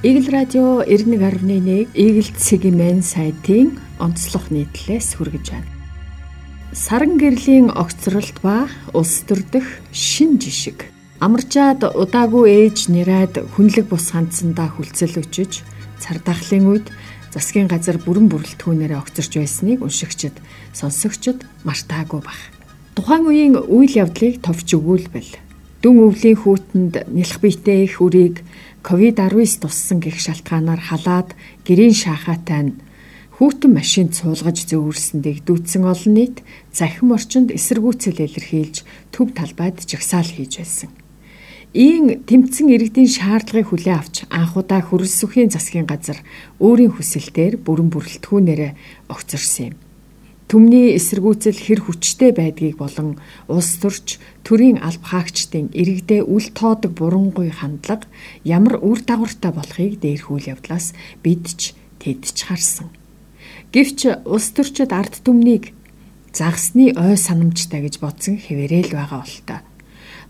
Игэл радио 91.1 Игэл цэгийн сайтын онцлог нийтлэлээс хүргэж байна. Саран гэрлийн огцролт ба улс төрдөх шин жишг. Амарчаад удаагүй ээж нэрээд хүнлэг бус хандсандаа хүлцэл өчөж цардахлын үед засгийн газар бүрэн бүрэлдэхүүнээрээ огцорч байсныг уншигчид сонсогчид мартаагүй баг. Тухайн үеийн үйл явдлыг товч өгүүлбэл дүн өвлийн хүүтэнд нэлх биетэй их үрийг ковид-19 туссан гэх шалтгаанаар халаад гэрийн шаахаатай нь хүүтэн машинд суулгаж зөөвөрсөндийг дүүцсэн олон нийт захим орчинд эсэргүүцэл илэрхийлж төв талбайд жагсаал хийж байсан. Ийн тэмцэн иргэдийн шаардлагыг хүлээн авч анхудаа хөрөлс сүхийн засгийн газар өөрийн хүсэлтээр бүрэн бүрэлдэхүүнээрээ огцорсон юм. Түмний эсэргүүцэл хэр хүчтэй байдгийг болон улс төрч төрийн алба хаагчдын иргэдээ үл тоодог бурангуй хандлага ямар үр дагавартай болохыг дээрх үйл явдлаас бид ч тэдч харсан. Гэвч улс төрчид ард түмнийг загсны ой санамжтай гэж бодсон хэвээрэл байгаа болтой.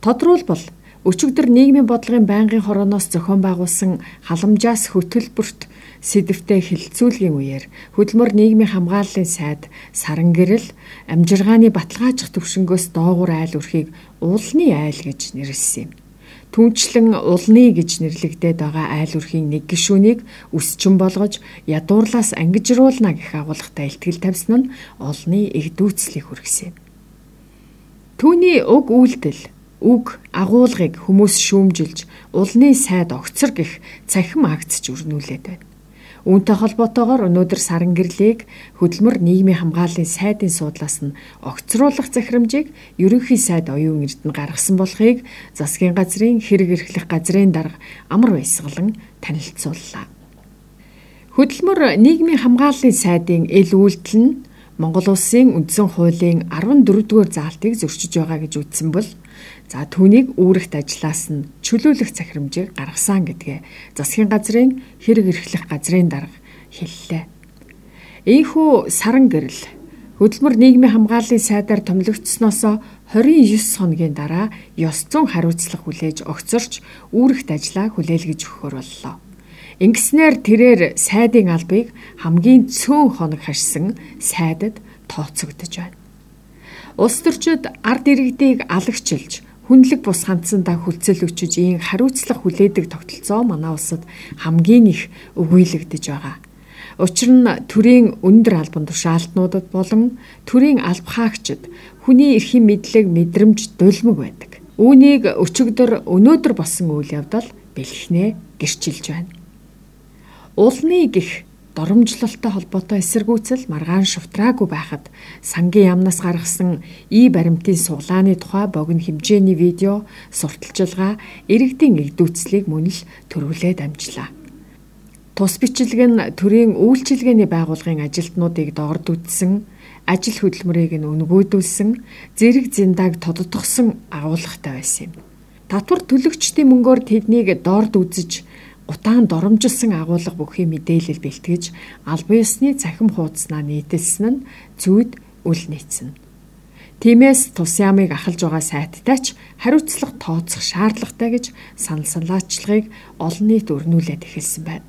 Тодруулбал өчигдөр нийгмийн бодлогын байнгын хорооноос зохион байгуулсан халамжаас хөтөлбөрт сэдвтэй хилцүүлгийн үеэр хөдөлмөр нийгмийн хамгааллын сайд саран гэрэл амжиргааны баталгаажих төвшнгөөс доогуур айл өрхийг уулны айл гэж нэрлсэн юм. Түүнчлэн улны гэж нэрлэгдээд байгаа айл өрхийн нэг гишүүнийг өсчөн болгож ядуурлаас ангижруулна гэх агуулгатай илтгэл тавьсан нь олны игдүүцлийг хүргэсэн юм. Түүний уг үйлдэл үг агуулгыг хүмүүс шүүмжилж улны сайд огцор гэх цахим акцч өрнүүлээд байна. Үүнтэй холбоотойгоор өнөөдөр саран гэрлийг хөдөлмөр нийгмийн хамгааллын сайдын суудлаас нь огцруулах захирамжийг ерөнхий сайд оюун эрдэнэ гаргасан болохыг засгийн газрын хэрэг эрхлэх газрын дарга амар баясгалан танилцууллаа. Хөдөлмөр нийгмийн хамгааллын сайдын эл үйлдэл нь Монгол улсын үндсэн хуулийн 14-р заалтыг зөрчиж байгаа гэж үзсэн бол За түүнийг үүрэгт ажиллаас нь чөлөөлөх захирамжийг гаргасан гэдгээ засгийн газрын хэрэг эрхлэх газрын дарга хэллээ. Ийхүү саран гэрэл хөдөлмөр нийгмийн хамгааллын сайдаар томилогдсноос 29 хоногийн дараа ёс зүйн хариуцлага хүлээж огцорч үүрэгт ажиллаа хүлээлгэж өгөхөр боллоо. Ингэснээр тэрээр сайдын албыг хамгийн цөөн хоног хашсан сайдад тооцогдож байна. Улс төрчид ард иргэдийг алагчилж хүнлэг бус хандсандаа хүлцэл өчөж ийн хариуцлага хүлээдэг тогтолцоо манай улсад хамгийн их өгүүлэгдэж байгаа. Учир нь төрийн өндөр албан тушаалтнуудад болон төрийн алба хаагчид хүний эрхийн мэдлэг мэдрэмж дулмаг байдаг. Үүнийг өчигдөр өнөөдөр болсон үйл явдал бэлхнээ гэрчилж байна. Улны гих доромжлолтой холбоотой эсэргүүцэл маргаан шувтраагүй байхад сангийн яамнаас гаргасан и баримтын суглааны тухай богино хэмжээний видео сурталчилгаа иргэдийн игдүүцлийг мөн л төрүүлээд амжлаа. Тус бичлэг нь төрийн үйлчилгээний байгууллагын ажилтнуудыг доорд үтсэн, ажил хөдөлмөрийг нь өнгөөдүүлсэн, зэрэг зиндааг тодотгосон агуулгатай байсан юм. Татвар төлөгчдийн мөнгөөр тэднийг доорд үзэж утаан доромжилсан агуулга бүхий мэдээлэл бэлтгэж албан ёсны цахим хуудаснаа нийтэлсэн нь зүйд үл нийцнэ. Тиймээс тус ямыг ахалж байгаа сайттай ч хариуцлага тооцох шаардлагатай гэж санал санлаачлагыг олон нийт өрнүүлээд эхэлсэн байна.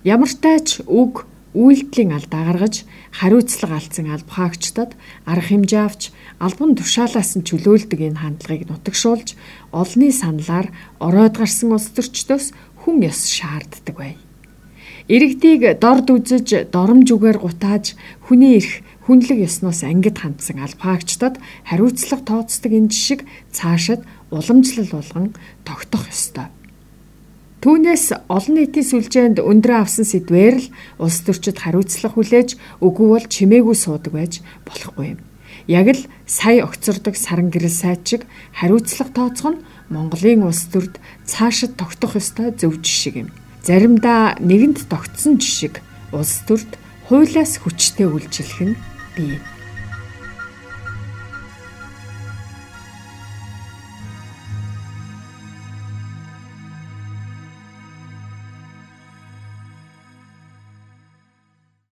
Ямартай ч үг үйлдэлийн алдаа гаргаж хариуцлага алдсан албахаагчдад арга хэмжээ авч албан тушаалаас нь чөлөөлдөг энэ хандлагыг нутагшуулж олонний саналаар ороод гарсан улс төрчдөөс хүн ёс шаарддаг бай. Иргэдийг дорд үзэж, доромж үгээр гутааж, хүний эрх хүнлэг ёсноос ангид хандсан албаагчдад хариуцлага тооцдог энэ жишг цаашид уламжлал болгон тогтох ёстой. Түүнээс олон нийтийн сүлжээнд өндрөө авсан сэдвээр л улс төрчид хариуцлага хүлээж үгүй бол чимээгүй суудаг байж болохгүй юм. Яг л сая огцордог саран гэрэл сайд шиг хариуцлага тооцох нь Монголын улс төрд цаашид тогтох ёстой зөв жишг юм. Заримдаа нэгэнд тогтсон жишг улс төрд хуулиас хүчтэй үйлчлэх нь бий.